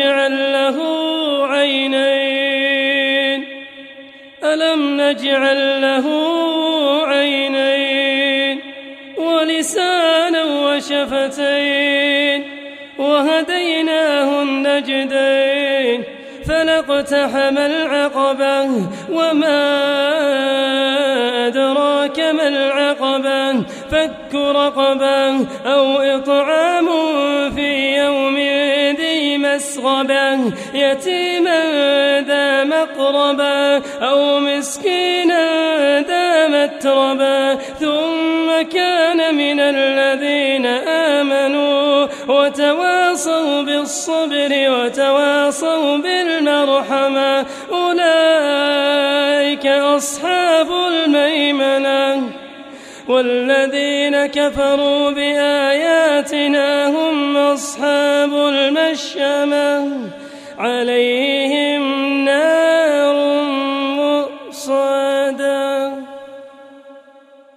نجعل له عينين. ألم نجعل له عينين؟ ولسانا وشفتين. وهديناه النجدين فلاقتحم العقبة وما أدراك ما العقبة. فك رقبة أو إطعام مسغبة يتيما ذا مقربة أو مسكينا ذا متربة. ثم كان من الذين آمنوا وتواصوا بالصبر وتواصوا بالمرحمة. أولئك أصحاب الميمنة والذين كفروا بآياتنا هم أصحاب الشمم عليهم نار مؤصدة.